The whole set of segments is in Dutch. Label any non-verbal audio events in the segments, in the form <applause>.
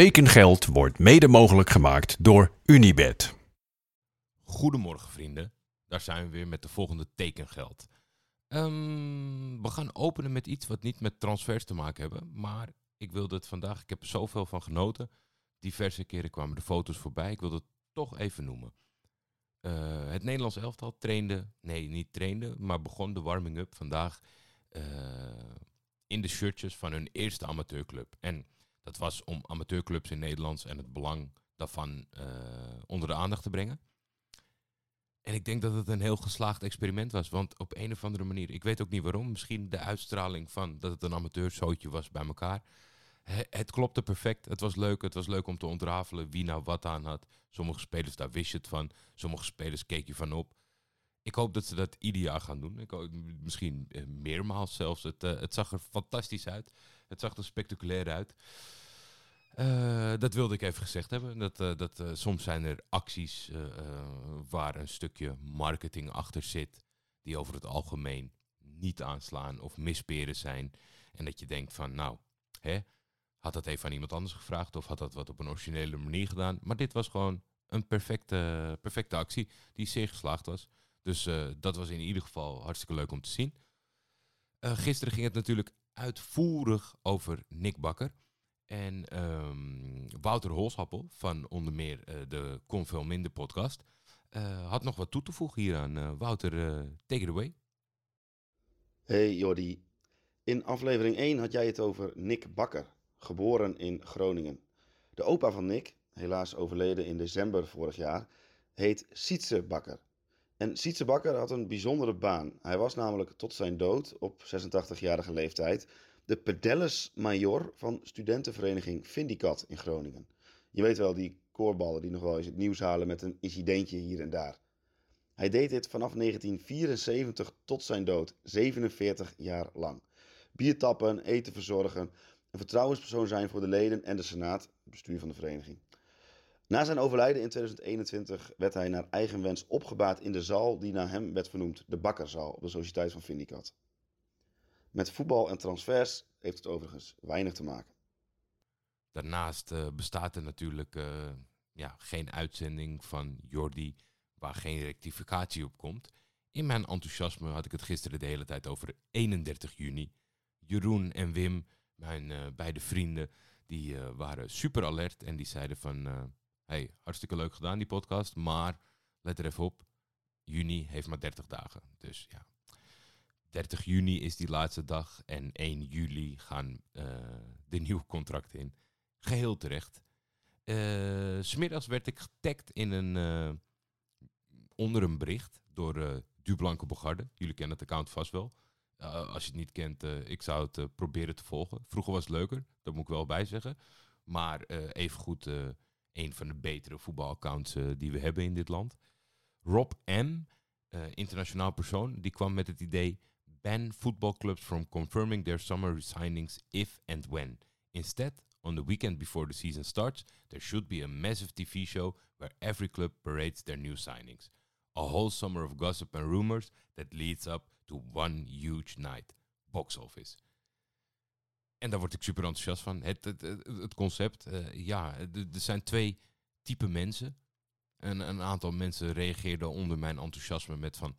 Tekengeld wordt mede mogelijk gemaakt door Unibed. Goedemorgen vrienden, daar zijn we weer met de volgende tekengeld. Ehm, we gaan openen met iets wat niet met transfers te maken hebben, maar ik wilde het vandaag, ik heb er zoveel van genoten. Diverse keren kwamen de foto's voorbij, ik wilde het toch even noemen. Uh, het Nederlands elftal trainde, nee niet trainde, maar begon de warming-up vandaag uh, in de shirtjes van hun eerste amateurclub. En dat was om amateurclubs in Nederland en het belang daarvan uh, onder de aandacht te brengen. En ik denk dat het een heel geslaagd experiment was. Want op een of andere manier, ik weet ook niet waarom, misschien de uitstraling van dat het een amateurzootje was bij elkaar. Het klopte perfect. Het was leuk. Het was leuk om te ontrafelen wie nou wat aan had. Sommige spelers, daar wist je het van. Sommige spelers keek je van op. Ik hoop dat ze dat ieder jaar gaan doen. Ik misschien eh, meermaals zelfs. Het, uh, het zag er fantastisch uit. Het zag er spectaculair uit. Uh, dat wilde ik even gezegd hebben. Dat, dat, soms zijn er acties waar een stukje marketing achter zit, die over het algemeen niet aanslaan of misperen zijn. En dat je denkt van, nou, hè, had dat even aan iemand anders gevraagd of had dat wat op een originele manier gedaan. Maar dit was gewoon een perfecte, perfecte actie die zeer geslaagd was. Dus dat was in ieder geval hartstikke leuk om te zien. gisteren ging het natuurlijk uitvoerig over Nick Bakker. En um, Wouter Holshappel van onder meer uh, de Veel Minder podcast had nog wat toe te voegen hieraan. Wouter, take it away. Hey Jordi. In aflevering 1 had jij het over Nick Bakker, geboren in Groningen. De opa van Nick, helaas overleden in december vorig jaar, heet Sietse Bakker. En Sietse Bakker had een bijzondere baan. Hij was namelijk tot zijn dood op 86-jarige leeftijd de pedelles major van studentenvereniging Vindicat in Groningen. Je weet wel, die koorballen die nog wel eens het nieuws halen met een incidentje hier en daar. Hij deed dit vanaf 1974 tot zijn dood, 47 jaar lang. Bier tappen, eten verzorgen, een vertrouwenspersoon zijn voor de leden en de senaat, bestuur van de vereniging. Na zijn overlijden in 2021 werd hij naar eigen wens opgebaard in de zaal die naar hem werd vernoemd, de Bakkerzaal, op de Sociëteit van Vindicat. Met voetbal en transfers heeft het overigens weinig te maken. Daarnaast uh, bestaat er natuurlijk uh, ja, geen uitzending van Jordi waar geen rectificatie op komt. In mijn enthousiasme had ik het gisteren de hele tijd over 31 juni. Jeroen en Wim, mijn uh, beide vrienden, die waren super alert en die zeiden van... hey, hartstikke leuk gedaan die podcast, maar let er even op, juni heeft maar 30 dagen. Dus ja, 30 juni is die laatste dag en 1 juli gaan uh, de nieuwe contracten in. Geheel terecht. Uh, smiddags werd ik getagd in een, uh, onder een bericht door uh, Dublanke Bogarde. Jullie kennen het account vast wel. als je het niet kent, ik zou het proberen te volgen. Vroeger was het leuker, dat moet ik wel bij zeggen. Maar evengoed een van de betere voetbalaccounts die we hebben in dit land. Rob M., internationaal persoon, die kwam met het idee ban football clubs from confirming their summer signings if and when. Instead, on the weekend before the season starts, there should be a massive TV show where every club parades their new signings. A whole summer of gossip and rumors that leads up to one huge night. Box office. En daar word ik super enthousiast van. Het, het, het concept, uh, ja, er zijn twee typen mensen. En een aantal mensen reageerden onder mijn enthousiasme met van...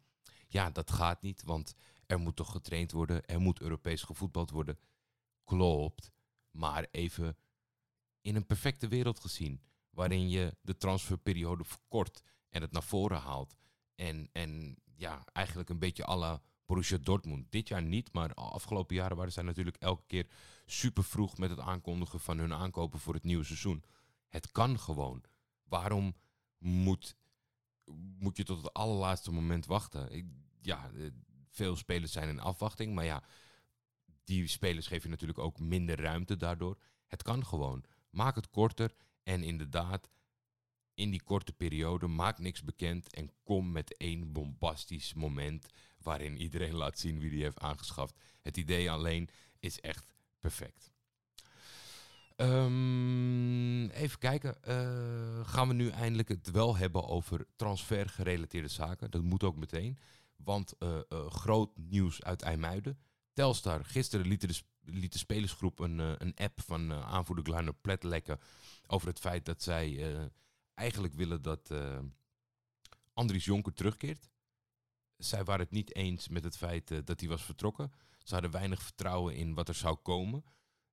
Ja, dat gaat niet, want er moet toch getraind worden, er moet Europees gevoetbald worden. Klopt, maar even in een perfecte wereld gezien, waarin je de transferperiode verkort en het naar voren haalt. En, en ja, eigenlijk een beetje alle Borussia Dortmund. Dit jaar niet, maar afgelopen jaren waren zij natuurlijk elke keer super vroeg met het aankondigen van hun aankopen voor het nieuwe seizoen. Het kan gewoon. Waarom moet, moet je tot het allerlaatste moment wachten? Ik, ja, veel spelers zijn in afwachting. Maar ja, die spelers geven je natuurlijk ook minder ruimte daardoor. Het kan gewoon. Maak het korter. En inderdaad, in die korte periode, maak niks bekend. En kom met één bombastisch moment waarin iedereen <laughs> laat zien wie die heeft aangeschaft. Het idee alleen is echt perfect. Um, even kijken. Uh, gaan we nu eindelijk het wel hebben over transfergerelateerde zaken? Dat moet ook meteen. Want uh, uh, groot nieuws uit IJmuiden. Telstar, gisteren lieten de liet de spelersgroep een, eh, een app van aanvoerder Glarner Plet lekken over het feit dat zij eigenlijk willen dat Andries Jonker terugkeert. Zij waren het niet eens met het feit dat hij was vertrokken. Ze hadden weinig vertrouwen in wat er zou komen.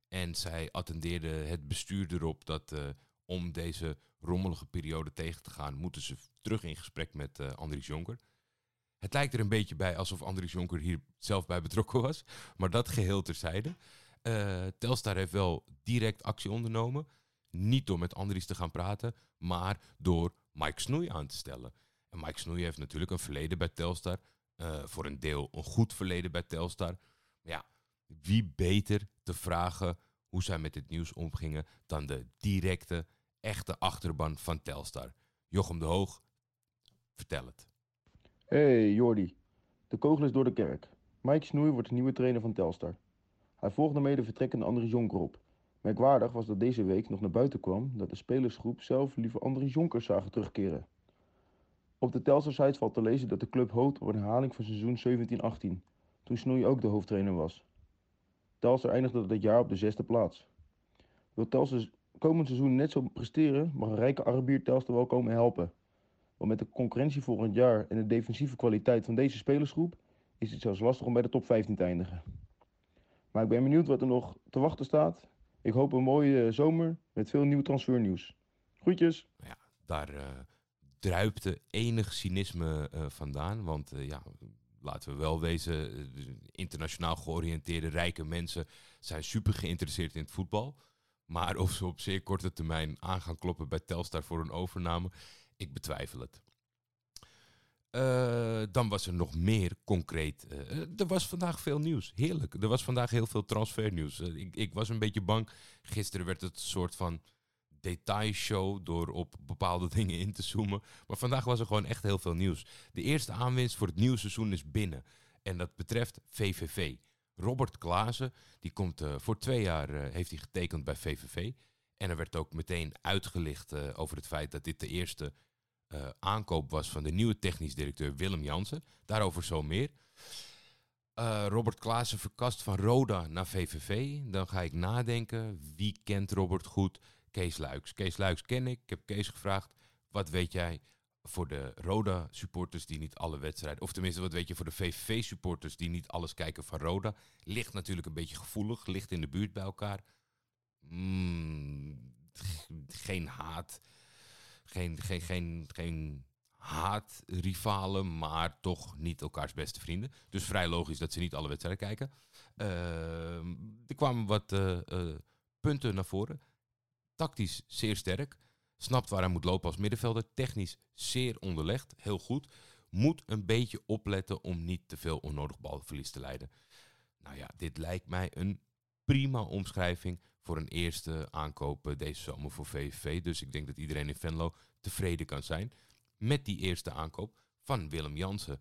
En zij attendeerden het bestuur erop dat om deze rommelige periode tegen te gaan, moeten ze terug in gesprek met uh, Andries Jonker. Het lijkt er een beetje bij alsof Andries Jonker hier zelf bij betrokken was. Maar dat geheel terzijde. Telstar heeft wel direct actie ondernomen. Niet door met Andries te gaan praten, maar door Mike Snoei aan te stellen. En Mike Snoei heeft natuurlijk een verleden bij Telstar. Uh, voor een deel een goed verleden bij Telstar. Maar ja, wie beter te vragen hoe zij met dit nieuws omgingen dan de directe, echte achterban van Telstar. Jochem de Hoog, vertel het. Hey Jordi, de kogel is door de kerk. Mike Snoei wordt de nieuwe trainer van Telstar. Hij volgde de vertrekkende Andries Jonker op. Merkwaardig was dat deze week nog naar buiten kwam dat de spelersgroep zelf liever Andries Jonkers zagen terugkeren. Op de Telstar-site valt te lezen dat de club hoopt op een herhaling van seizoen 17-18, toen Snoei ook de hoofdtrainer was. Telstar eindigde dat jaar op de zesde plaats. Wil Telstar komend seizoen net zo presteren, mag een rijke Arabier Telstar wel komen helpen. Want met de concurrentie volgend jaar en de defensieve kwaliteit van deze spelersgroep is het zelfs lastig om bij de top 15 te eindigen. Maar ik ben benieuwd wat er nog te wachten staat. Ik hoop een mooie eh, zomer met veel nieuw transfernieuws. Groetjes! Ja, daar uh, druipte enig cynisme uh, vandaan. Want uh, ja, laten we wel wezen, internationaal georiënteerde rijke mensen zijn super geïnteresseerd in het voetbal. Maar of ze op zeer korte termijn aan gaan kloppen bij Telstar voor een overname, ik betwijfel het. Dan was er nog meer concreet. Er was vandaag veel nieuws. Heerlijk. Er was vandaag heel veel transfernieuws. Ik, ik, was een beetje bang. Gisteren werd het een soort van detailshow door op bepaalde <laughs> dingen in te zoomen. Maar vandaag was er gewoon echt heel veel nieuws. De eerste aanwinst voor het nieuwe seizoen is binnen. En dat betreft VVV. Robert Klaassen, die komt voor twee jaar, heeft hij getekend bij VVV. En er werd ook meteen uitgelicht over het feit dat dit de eerste aankoop was van de nieuwe technisch directeur Willem Jansen. Daarover zo meer. Robert Klaassen verkast van Roda naar VVV. Dan ga ik nadenken. Wie kent Robert goed? Kees Luiks. Kees Luiks ken ik. Ik heb Kees gevraagd. Wat weet jij voor de Roda supporters die niet alle wedstrijden... Of tenminste, wat weet je voor de VVV supporters die niet alles kijken van Roda? Ligt natuurlijk een beetje gevoelig. Ligt in de buurt bij elkaar. Mm, geen haat geen, geen, geen, geen haatrivalen, maar toch niet elkaars beste vrienden. Dus vrij logisch dat ze niet alle wedstrijden kijken. Uh, er kwamen wat uh, uh, punten naar voren. Tactisch zeer sterk. Snapt waar hij moet lopen als middenvelder. Technisch zeer onderlegd. Heel goed. Moet een beetje opletten om niet te veel onnodig balverlies te leiden. Nou ja, dit lijkt mij een prima omschrijving voor een eerste aankoop deze zomer voor VVV. Dus ik denk dat iedereen in Venlo tevreden kan zijn met die eerste aankoop van Willem Jansen.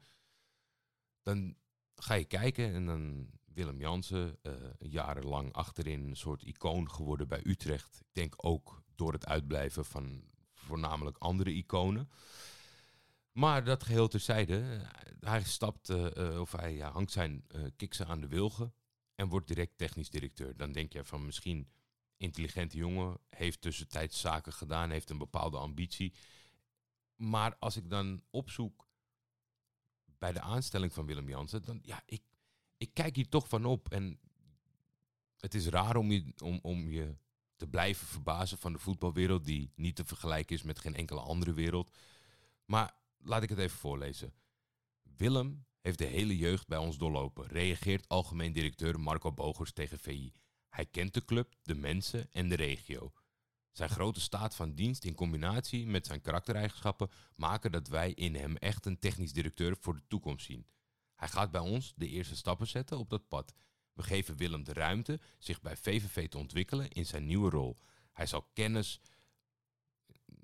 Dan ga je kijken en dan Willem Jansen, uh, jarenlang achterin een soort icoon geworden bij Utrecht. Ik denk ook door het uitblijven van voornamelijk andere iconen. Maar dat geheel terzijde, hij stapt, uh, of hij ja, hangt zijn uh, kiksen aan de wilgen en wordt direct technisch directeur. Dan denk je van misschien intelligente jongen, heeft tussentijds zaken gedaan, heeft een bepaalde ambitie. Maar als ik dan opzoek bij de aanstelling van Willem Jansen, dan ja, ik, ik kijk hier toch van op. En het is raar om je, om, om je te blijven verbazen van de voetbalwereld, die niet te vergelijken is met geen enkele andere wereld. Maar laat ik het even voorlezen. Willem heeft de hele jeugd bij ons doorlopen, reageert algemeen directeur Marco Bogers tegen VI. Hij kent de club, de mensen en de regio. Zijn grote staat van dienst in combinatie met zijn karaktereigenschappen maken dat wij in hem echt een technisch directeur voor de toekomst zien. Hij gaat bij ons de eerste stappen zetten op dat pad. We geven Willem de ruimte zich bij VVV te ontwikkelen in zijn nieuwe rol. Hij zal kennis,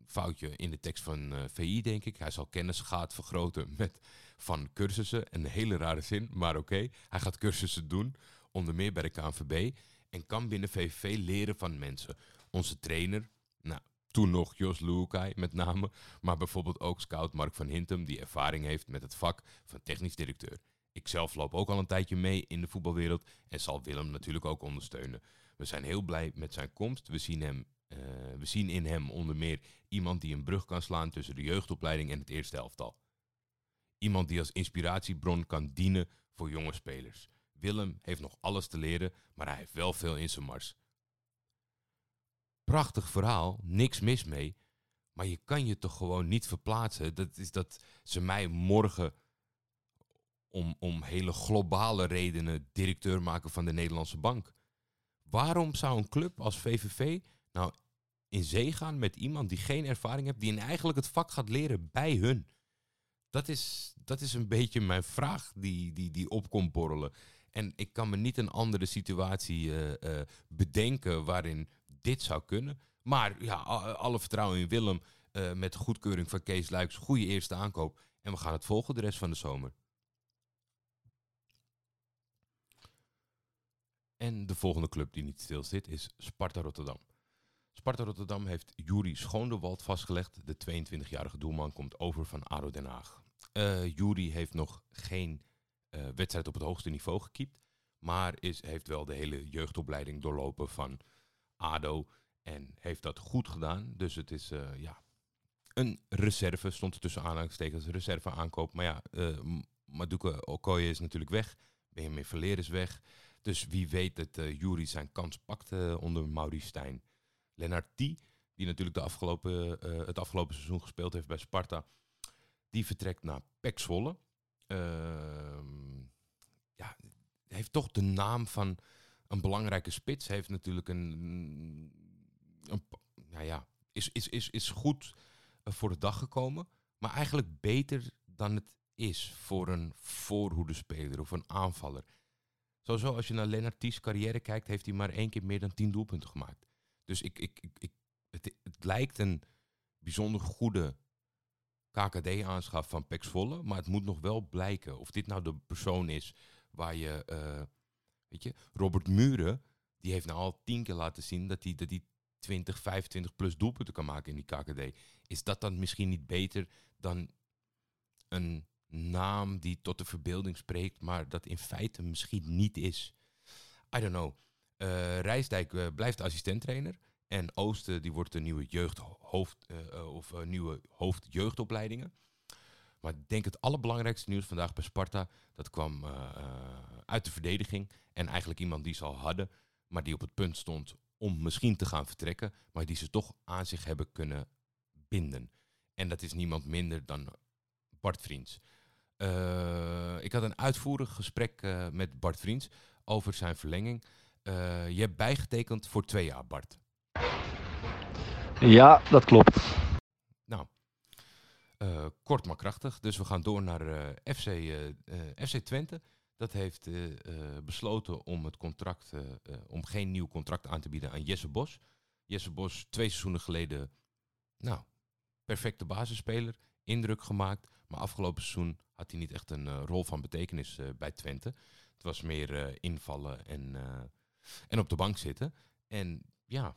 foutje in de tekst van uh, eh, VI denk ik, hij zal kennis gaat vergroten met van cursussen. Een hele rare zin, maar oké. Hij gaat cursussen doen, onder meer bij de KNVB. En kan binnen VVV leren van mensen. Onze trainer, nou, toen nog Jos Luukai met name. Maar bijvoorbeeld ook scout Mark van Hintem, die ervaring heeft met het vak van technisch directeur. Ik zelf loop ook al een tijdje mee in de voetbalwereld en zal Willem natuurlijk ook ondersteunen. We zijn heel blij met zijn komst. We zien, hem, eh, we zien in hem onder meer iemand die een brug kan slaan tussen de jeugdopleiding en het eerste elftal. Iemand die als inspiratiebron kan dienen voor jonge spelers. Willem heeft nog alles te leren, maar hij heeft wel veel in zijn mars. Prachtig verhaal, niks mis mee. Maar je kan je toch gewoon niet verplaatsen. Dat is dat ze mij morgen om, om hele globale redenen directeur maken van de Nederlandse bank. Waarom zou een club als VVV nou in zee gaan met iemand die geen ervaring heeft, die eigenlijk het vak gaat leren bij hun? Dat is, dat is een beetje mijn vraag die, die, die opkomt borrelen. En ik kan me niet een andere situatie uh, uh, bedenken waarin dit zou kunnen. Maar ja, alle vertrouwen in Willem uh, met goedkeuring van Kees Luiks. Goede eerste aankoop. En we gaan het volgen de rest van de zomer. En de volgende club die niet stil zit is Sparta Rotterdam. Sparta Rotterdam heeft Juri Schoondewald vastgelegd. De 22-jarige doelman komt over van ADO Den Haag. Uh, Juri heeft nog geen uh, wedstrijd op het hoogste niveau gekiept. Maar is, heeft wel de hele jeugdopleiding doorlopen van ADO. En heeft dat goed gedaan. Dus het is uh, ja, een reserve. Stond er tussen aanhalingstekens reserve aankoop. Maar ja, uh, Maduka Okoye is natuurlijk weg. Benjamin Verleer is weg. Dus wie weet dat uh, Jury zijn kans pakt onder Maurice Stijn. Lennart die natuurlijk de afgelopen, het afgelopen seizoen gespeeld heeft bij Sparta, die vertrekt naar Pek Zwolle. Ehm, ja, heeft toch de naam van een belangrijke spits. Heeft natuurlijk een, een nou ja, is, is, is, is goed voor de dag gekomen. Maar eigenlijk beter dan het is voor een voorhoedespeler of een aanvaller. Sowieso, als je naar Lennart carrière kijkt, heeft hij maar één keer meer dan tien doelpunten gemaakt. Dus ik, ik, ik, ik het, het, lijkt een bijzonder goede KKD-aanschaf van Pex Volle. Maar het moet nog wel blijken of dit nou de persoon is waar je... Uh, weet je, Robert Muren, die heeft nou al tien keer laten zien dat hij, dat hij 20, 25 plus doelpunten kan maken in die KKD. Is dat dan misschien niet beter dan een naam die tot de verbeelding spreekt, maar dat in feite misschien niet is. I don't know. Uh, Rijsdijk uh, blijft assistenttrainer. En Oosten die wordt de nieuwe jeugdhoofd uh, of nieuwe hoofdjeugdopleidingen. Maar ik denk het allerbelangrijkste nieuws vandaag bij Sparta, dat kwam uit de verdediging. En eigenlijk iemand die ze al hadden, maar die op het punt stond om misschien te gaan vertrekken, maar die ze toch aan zich hebben kunnen binden. En dat is niemand minder dan Bart Vriends. Uh, ik had een uitvoerig gesprek met Bart Vriends over zijn verlenging. Je hebt bijgetekend voor twee jaar, Bart. Ja, dat klopt. Nou, kort maar krachtig. Dus we gaan door naar FC, FC Twente. Dat heeft besloten om het contract, om geen nieuw contract aan te bieden aan Jesse Bos. Jesse Bos, twee seizoenen geleden, nou, perfecte basisspeler, indruk gemaakt. Maar afgelopen seizoen had hij niet echt een rol van betekenis bij Twente. Het was meer invallen en, en op de bank zitten. En ja,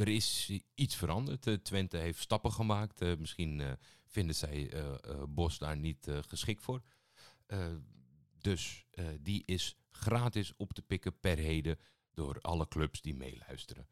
er is iets veranderd. Twente heeft stappen gemaakt. misschien vinden zij Bos daar niet geschikt voor. dus die is gratis op te pikken per heden door alle clubs die meeluisteren.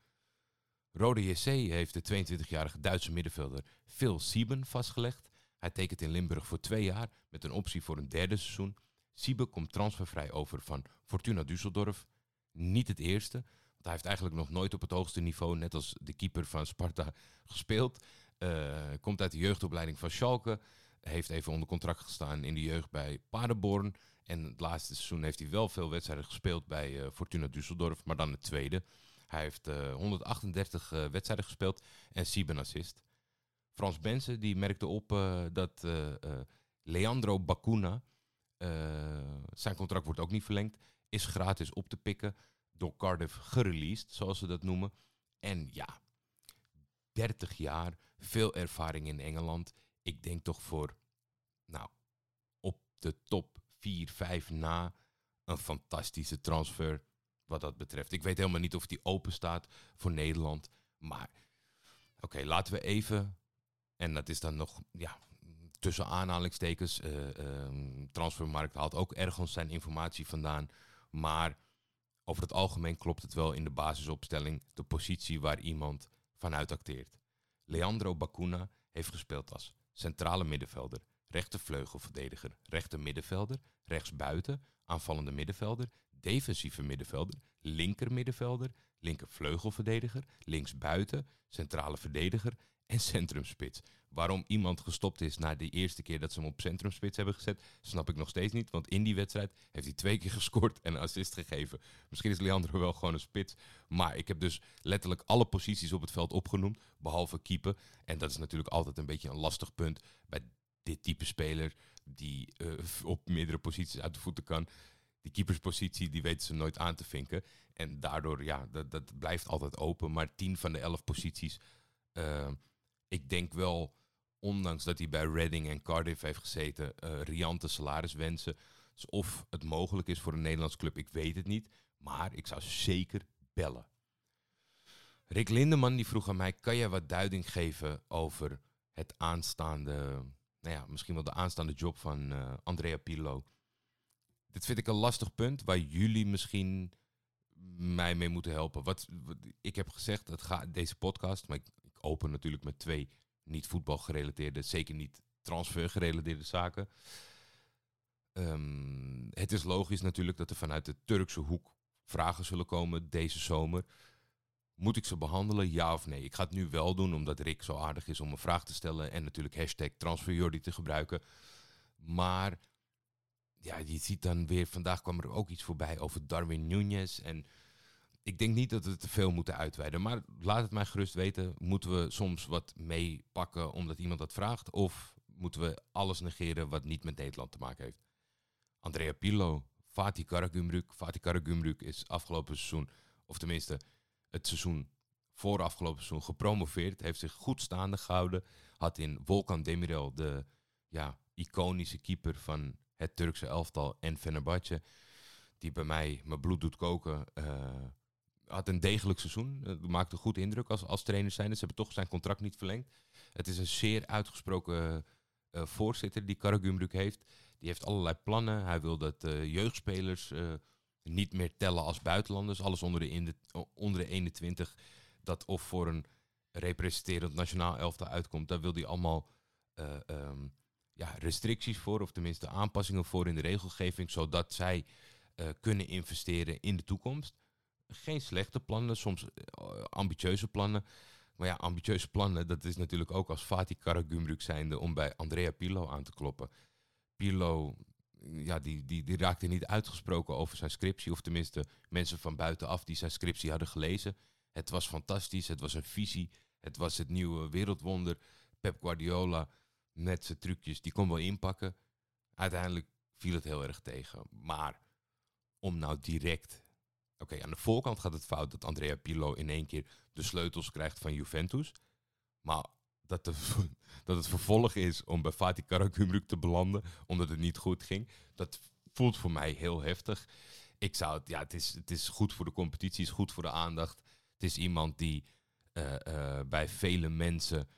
Rode JC heeft de 22-jarige Duitse middenvelder Phil Sieben vastgelegd. Hij tekent in Limburg voor twee jaar met een optie voor een derde seizoen. Sieben komt transfervrij over van Fortuna Düsseldorf. Niet het eerste, hij heeft eigenlijk nog nooit op het hoogste niveau, net als de keeper van Sparta, gespeeld. Uh, komt uit de jeugdopleiding van Schalke. Heeft even onder contract gestaan in de jeugd bij Paderborn. En het laatste seizoen heeft hij wel veel wedstrijden gespeeld bij uh, Fortuna Düsseldorf, maar dan het tweede. Hij heeft uh, 138 uh, wedstrijden gespeeld en 7 assist. Frans Bensen die merkte op dat Leandro Bacuna, zijn contract wordt ook niet verlengd, is gratis op te pikken, door Cardiff gereleased, zoals ze dat noemen. En ja, 30 jaar, veel ervaring in Engeland. Ik denk toch voor, nou, op de top 4, 5 na, een fantastische transfer wat dat betreft. Ik weet helemaal niet of die open staat voor Nederland. Maar oké, laten we even. En dat is dan nog ja, tussen aanhalingstekens. Uh, um, transfermarkt haalt ook ergens zijn informatie vandaan. Maar over het algemeen klopt het wel in de basisopstelling de positie waar iemand vanuit acteert. Leandro Bacuna heeft gespeeld als centrale middenvelder, rechtervleugelverdediger, rechter middenvelder, rechtsbuiten, aanvallende middenvelder, defensieve middenvelder, linker middenvelder, linkervleugelverdediger, linksbuiten, centrale verdediger en centrumspits. Waarom iemand gestopt is na de eerste keer dat ze hem op centrumspits hebben gezet, snap ik nog steeds niet. Want in die wedstrijd heeft hij twee keer <laughs> gescoord en een assist gegeven. Misschien is Leandro wel gewoon een spits. Maar ik heb dus letterlijk alle posities op het veld opgenoemd, behalve keeper. En dat is natuurlijk altijd een beetje een lastig punt bij dit type speler die uh, <laughs> op meerdere posities uit de voeten kan. Die keeperspositie, die weten ze nooit aan te vinken. En daardoor, ja, dat, dat blijft altijd open. Maar tien van de elf posities, uh, ik denk wel, ondanks dat hij bij Reading en Cardiff heeft gezeten, uh, riante salariswensen. Dus of het mogelijk is voor een Nederlands club, ik weet het niet. Maar ik zou zeker bellen. Rick Lindeman die vroeg aan mij, kan jij wat duiding geven over het aanstaande nou ja, misschien wel de aanstaande job van uh, Andrea Pirlo. Dit vind ik een lastig punt waar jullie misschien mij mee moeten helpen. Wat, ik heb gezegd, dat gaat deze podcast, maar ik open natuurlijk met twee niet voetbalgerelateerde, zeker niet transfergerelateerde zaken. Um, het is logisch natuurlijk dat er vanuit de Turkse hoek vragen zullen komen deze zomer. Moet ik ze behandelen, ja of nee? Ik ga het nu wel doen, omdat Rick zo aardig is om een vraag te stellen. En natuurlijk hashtag transferjordi te gebruiken. Maar ja, je ziet dan weer, vandaag kwam er ook iets voorbij over Darwin Nunez. En ik denk niet dat we te veel moeten uitweiden. Maar laat het mij gerust weten. Moeten we soms wat meepakken omdat iemand dat vraagt? Of moeten we alles negeren wat niet met Nederland te maken heeft? Andrea Pirlo, Fatih Karagümrük. Fatih Karagümrük is afgelopen seizoen, of tenminste het seizoen voor afgelopen seizoen gepromoveerd. Heeft zich goed staande gehouden. Had in Volkan Demirel de ja, iconische keeper van het Turkse elftal en Fenerbahce. Die bij mij mijn bloed doet koken. Uh, had een degelijk seizoen. Uh, maakte goed indruk als, als trainer zijn. Ze hebben toch zijn contract niet verlengd. Het is een zeer uitgesproken uh, voorzitter die Karagümrük heeft. Die heeft allerlei plannen. Hij wil dat jeugdspelers niet meer tellen als buitenlanders. Alles onder de, in de, onder de 21 dat of voor een representerend nationaal elftal uitkomt. Daar wil hij allemaal um, ja, restricties voor, of tenminste aanpassingen voor in de regelgeving, zodat zij kunnen investeren in de toekomst. Geen slechte plannen, soms uh, ambitieuze plannen. Maar ja, ambitieuze plannen, dat is natuurlijk ook als Fatih Karagümrük zijnde om bij Andrea Pirlo aan te kloppen. Pirlo ja, die, die, die raakte niet uitgesproken over zijn scriptie. Of tenminste, mensen van buitenaf die zijn scriptie hadden gelezen. Het was fantastisch, het was een visie. Het was het nieuwe wereldwonder. Pep Guardiola met zijn trucjes, die kon wel inpakken. Uiteindelijk viel het heel erg tegen. Maar om nou direct... Oké, aan de voorkant gaat het fout dat Andrea Pirlo in één keer de sleutels krijgt van Juventus. Maar dat, <laughs> dat het vervolg is om bij Fatih Karagümrük te belanden, omdat het niet goed ging. Dat voelt voor mij heel heftig. Ik zou het, ja, het is, het is goed voor de competitie, het is goed voor de aandacht. Het is iemand die uh, uh, bij vele mensen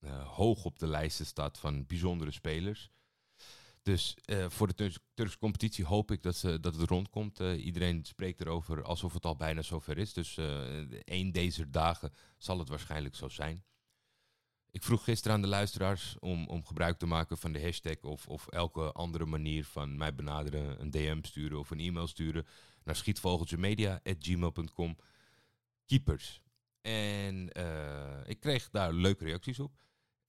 uh, hoog op de lijsten staat van bijzondere spelers. Dus voor de Turks Turkse competitie hoop ik dat, ze, dat het rondkomt. iedereen spreekt erover alsof het al bijna zover is. Dus één deze dagen zal het waarschijnlijk zo zijn. Ik vroeg gisteren aan de luisteraars om, om gebruik te maken van de hashtag of, of elke andere manier van mij benaderen, een DM sturen of een e-mail sturen naar schietvogeltjemedia.gmail.com keepers. En ik kreeg daar leuke reacties op.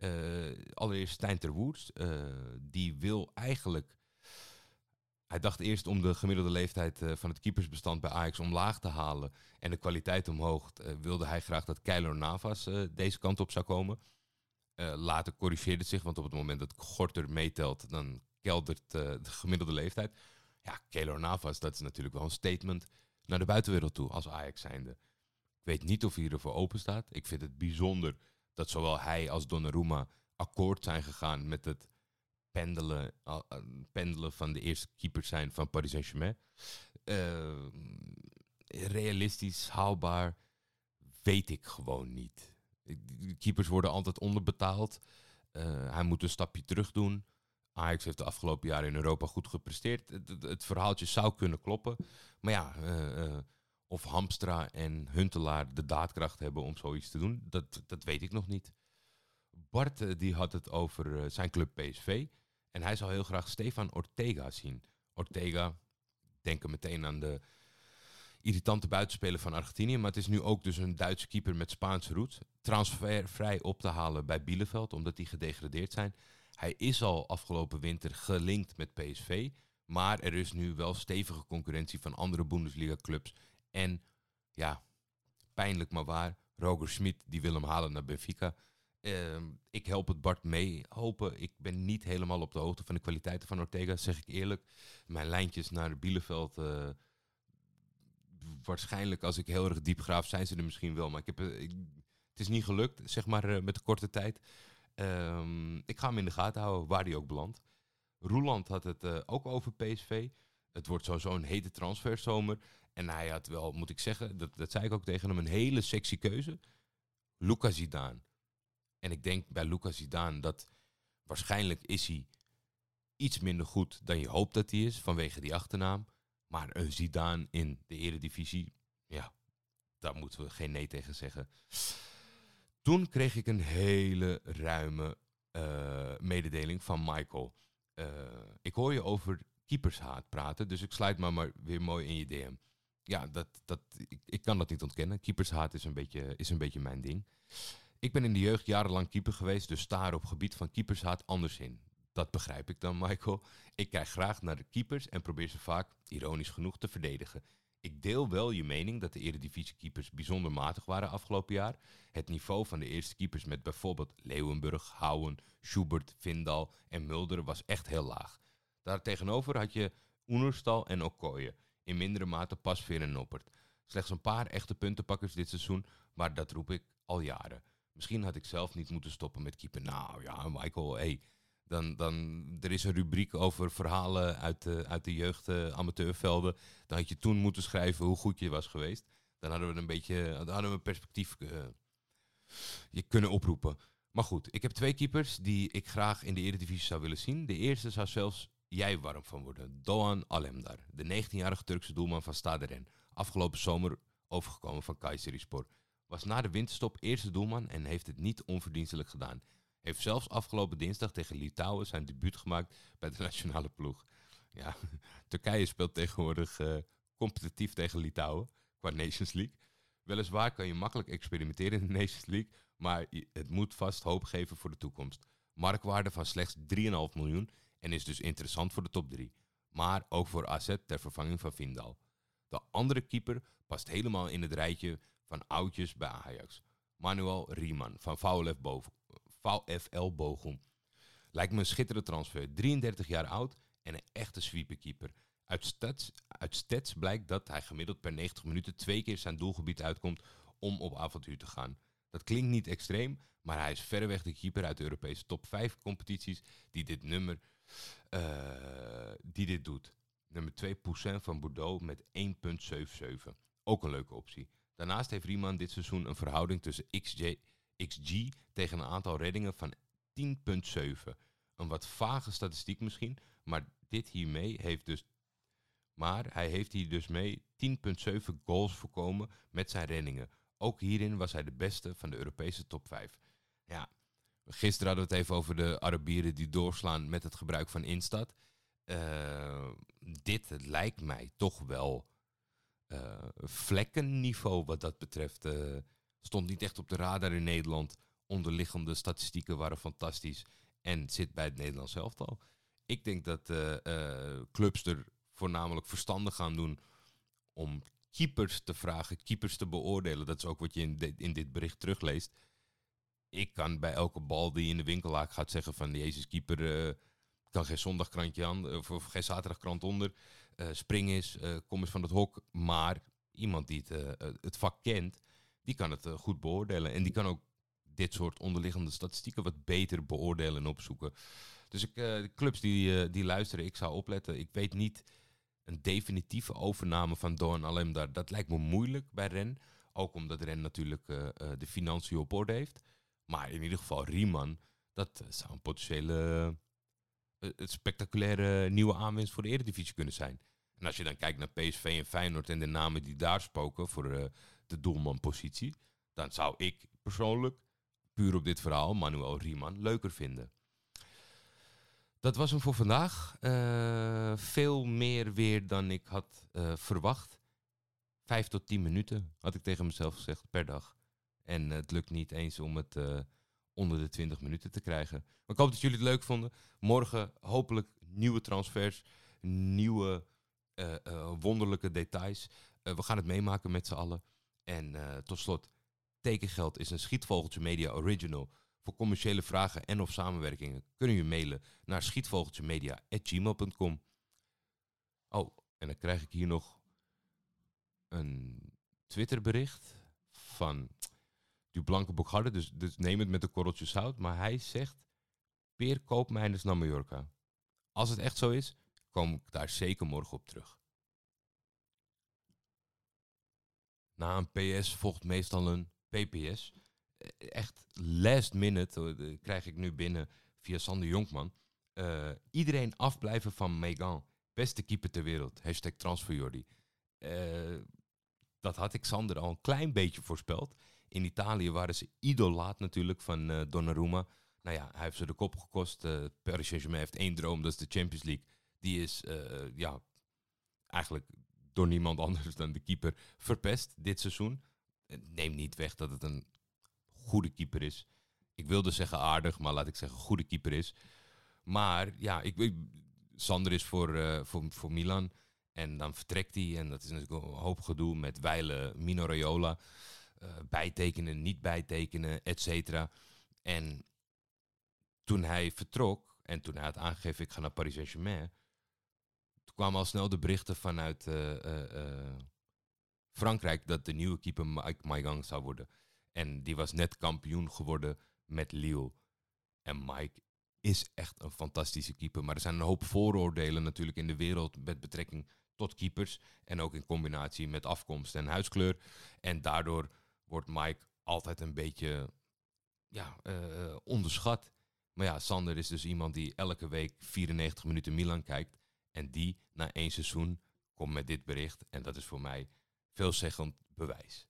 Uh, allereerst Stijn ter Woerts, uh, die wil eigenlijk... Hij dacht eerst om de gemiddelde leeftijd van het keepersbestand bij Ajax omlaag te halen en de kwaliteit omhoog, wilde hij graag dat Keylor Navas deze kant op zou komen. Later corrigeerde het zich, want op het moment dat Gorter meetelt, dan keldert de gemiddelde leeftijd. Ja, Keylor Navas, dat is natuurlijk wel een statement naar de buitenwereld toe als Ajax zijnde. Ik weet niet of hij ervoor open staat. Ik vind het bijzonder dat zowel hij als Donnarumma akkoord zijn gegaan met het pendelen, uh, pendelen van de eerste keeper zijn van Paris Saint-Germain. realistisch, haalbaar, weet ik gewoon niet. Keepers worden altijd onderbetaald. Eh, hij moet een stapje terug doen. Ajax heeft de afgelopen jaren in Europa goed gepresteerd. Het, het, verhaaltje zou kunnen kloppen. Maar ja, eh, eh, of Hamstra en Huntelaar de daadkracht hebben om zoiets te doen, dat, dat weet ik nog niet. Bart eh, die had het over eh, zijn club PSV. En hij zou heel graag Stefan Ortega zien. Ortega, denken meteen aan de irritante buitenspeler van Argentinië. Maar het is nu ook dus een Duitse keeper met Spaanse roots. Transfervrij op te halen bij Bielefeld, omdat die gedegradeerd zijn. Hij is al afgelopen winter gelinkt met PSV. Maar er is nu wel stevige concurrentie van andere Bundesliga-clubs. En ja, pijnlijk maar waar, Roger Schmid die wil hem halen naar Benfica. Ehm, ik help het Bart mee hopen. Ik ben niet helemaal op de hoogte van de kwaliteiten van Ortega, zeg ik eerlijk. Mijn lijntjes naar Bielefeld, eh, waarschijnlijk als ik heel erg diep graaf, zijn ze er misschien wel. Maar ik heb, eh, het is niet gelukt, zeg maar, eh, met de korte tijd. Ehm, ik ga hem in de gaten houden, waar hij ook belandt. Roeland had het ook over PSV. Het wordt sowieso een hete transferzomer. En hij had wel, moet ik zeggen, dat, dat zei ik ook tegen hem, een hele sexy keuze. Luca Zidane. En ik denk bij Luca Zidane dat waarschijnlijk is hij iets minder goed dan je hoopt dat hij is vanwege die achternaam. Maar een Zidane in de eredivisie, ja, daar moeten we geen nee tegen zeggen. Toen kreeg ik een hele ruime eh, mededeling van Michael. Eh, ik hoor je over keepershaat praten, dus ik sluit maar, maar weer mooi in je DM. Ja, dat, dat, ik, ik kan dat niet ontkennen. Keepershaat is een, beetje, is een beetje mijn ding. Ik ben in de jeugd jarenlang keeper geweest, dus sta op gebied van keepershaat anders in. Dat begrijp ik dan, Michael. Ik kijk graag naar de keepers en probeer ze vaak, ironisch genoeg, te verdedigen. Ik deel wel je mening dat de eredivisie-keepers bijzonder matig waren afgelopen jaar. Het niveau van de eerste keepers met bijvoorbeeld Leeuwenburg, Houwen, Schubert, Vindal en Mulder was echt heel laag. Daartegenover had je Oenerstal en Okoye. In mindere mate Pasveer en Noppert. Slechts een paar echte puntenpakkers dit seizoen, maar dat roep ik al jaren. Misschien had ik zelf niet moeten stoppen met keeper. Nou ja, Michael, hey, dan, dan, er is een rubriek over verhalen uit de, uit de jeugd eh, amateurvelden. Dan had je toen moeten schrijven hoe goed je was geweest. Dan hadden we een beetje dan hadden we een perspectief eh, je kunnen oproepen. Maar goed, ik heb twee keepers die ik graag in de Eredivisie zou willen zien. De eerste zou zelfs jij warm van worden. Doğan Alemdar, de 19-jarige Turkse doelman van Stade Rennes. Afgelopen zomer overgekomen van Kayserispor. Was na de winterstop eerste doelman en heeft het niet onverdienstelijk gedaan. Heeft zelfs afgelopen dinsdag tegen Litouwen zijn debuut gemaakt bij de <laughs> nationale ploeg. Ja, <laughs> Turkije speelt tegenwoordig eh, competitief tegen Litouwen qua Nations League. Weliswaar kan je makkelijk experimenteren in de Nations League, maar het moet vast hoop geven voor de toekomst. Marktwaarde van slechts 3,5 miljoen en is dus interessant voor de top 3. Maar ook voor AZ ter vervanging van Vindal. De andere keeper past helemaal in het rijtje van oudjes bij Ajax. Manuel Riemann van VFL Bochum. Lijkt me een schitterende transfer. 33 jaar oud en een echte sweeperkeeper. Uit stats, uit stats blijkt dat hij gemiddeld per 90 minuten twee keer zijn doelgebied uitkomt om op avontuur te gaan. Dat klinkt niet extreem, maar hij is verreweg de keeper uit de Europese top 5 competities die dit nummer die dit doet. Nummer 2 Poussin van Bordeaux met 1,77. Ook een leuke optie. Daarnaast heeft Riemann dit seizoen een verhouding tussen XJ, XG tegen een aantal reddingen van 10,7. Een wat vage statistiek misschien, maar dit hiermee heeft dus. Maar hij heeft hier dus mee 10,7 goals voorkomen met zijn reddingen. Ook hierin was hij de beste van de Europese top 5. Ja, gisteren hadden we het even over de Arabieren die doorslaan met het gebruik van Instat. Eh, dit lijkt mij toch wel eh, vlekkenniveau wat dat betreft. eh, stond niet echt op de radar in Nederland. Onderliggende statistieken waren fantastisch. En zit bij het Nederlands elftal. Ik denk dat clubs er voornamelijk verstandig gaan doen om keepers te vragen, keepers te beoordelen. Dat is ook wat je in, in dit bericht terugleest. Ik kan bij elke bal die in de winkelhaak gaat zeggen van... Jezus, keeper eh, kan geen zondagkrantje aan, of, of geen zaterdagkrant onder. Eh, spring eens, eh, kom eens van het hok. Maar iemand die het, eh, het vak kent, die kan het eh, goed beoordelen. En die kan ook dit soort onderliggende statistieken wat beter beoordelen en opzoeken. Dus ik, eh, de clubs die, eh, die luisteren, ik zou opletten. Ik weet niet een definitieve overname van Doan Alemdar. Dat lijkt me moeilijk bij Ren. Ook omdat Ren natuurlijk eh, eh, de financiën op orde heeft. Maar in ieder geval Riemann, Dat zou een potentiële uh, spectaculaire nieuwe aanwinst voor de Eredivisie kunnen zijn. En als je dan kijkt naar PSV en Feyenoord en de namen die daar spoken voor uh, de doelmanpositie, dan zou ik persoonlijk, puur op dit verhaal, Manuel Riemann leuker vinden. Dat was hem voor vandaag. Veel meer weer dan ik had verwacht. Vijf tot tien minuten had ik tegen mezelf gezegd per dag. En het lukt niet eens om het onder de 20 minuten te krijgen. Maar ik hoop dat jullie het leuk vonden. Morgen hopelijk nieuwe transfers, nieuwe wonderlijke details. we gaan het meemaken met z'n allen. En tot slot, tekengeld is een Schietvogeltje Media Original. Voor commerciële vragen en of samenwerkingen kunnen je mailen naar schietvogeltjemedia.gmail.com. Oh, en dan krijg ik hier nog een Twitterbericht van die Blanke Bokharde. Dus, dus neem het met de korreltjes zout. Maar hij zegt, Peer koopmijners naar Mallorca. Als het echt zo is, kom ik daar zeker morgen op terug. Na een PS volgt meestal een PPS echt last minute krijg ik nu binnen via Sander Jonkman. Uh, iedereen afblijven van Megan. Beste keeper ter wereld. Hashtag transferjordi. Uh, dat had ik Sander al een klein beetje voorspeld. In Italië waren ze idolaat natuurlijk van uh, Donnarumma. Nou ja, hij heeft ze de kop gekost. Uh, Paris heeft één droom, dat is de Champions League. Die is ja, eigenlijk door niemand <laughs> anders dan de keeper verpest dit seizoen. Neem niet weg dat het een goede keeper is. Ik wilde zeggen aardig, maar laat ik zeggen goede keeper is. Maar ja, ik, Sander is voor, voor, voor Milan. En dan vertrekt hij. En dat is natuurlijk een hoop gedoe met wijlen Mino Raiola. Uh, bijtekenen, niet bijtekenen, et cetera. En toen hij vertrok en toen hij had aangegeven ik ga naar Paris Saint-Germain. Toen kwamen al snel de berichten vanuit uh, Frankrijk dat de nieuwe keeper Mike Maigang zou worden. En die was net kampioen geworden met Lille. En Mike is echt een fantastische keeper. Maar er zijn een hoop vooroordelen natuurlijk in de wereld met betrekking tot keepers. En ook in combinatie met afkomst en huidskleur. En daardoor wordt Mike altijd een beetje ja, uh, onderschat. Maar ja, Sander is dus iemand die elke week 94 minuten Milan kijkt. En die na één seizoen komt met dit bericht. En dat is voor mij veelzeggend bewijs.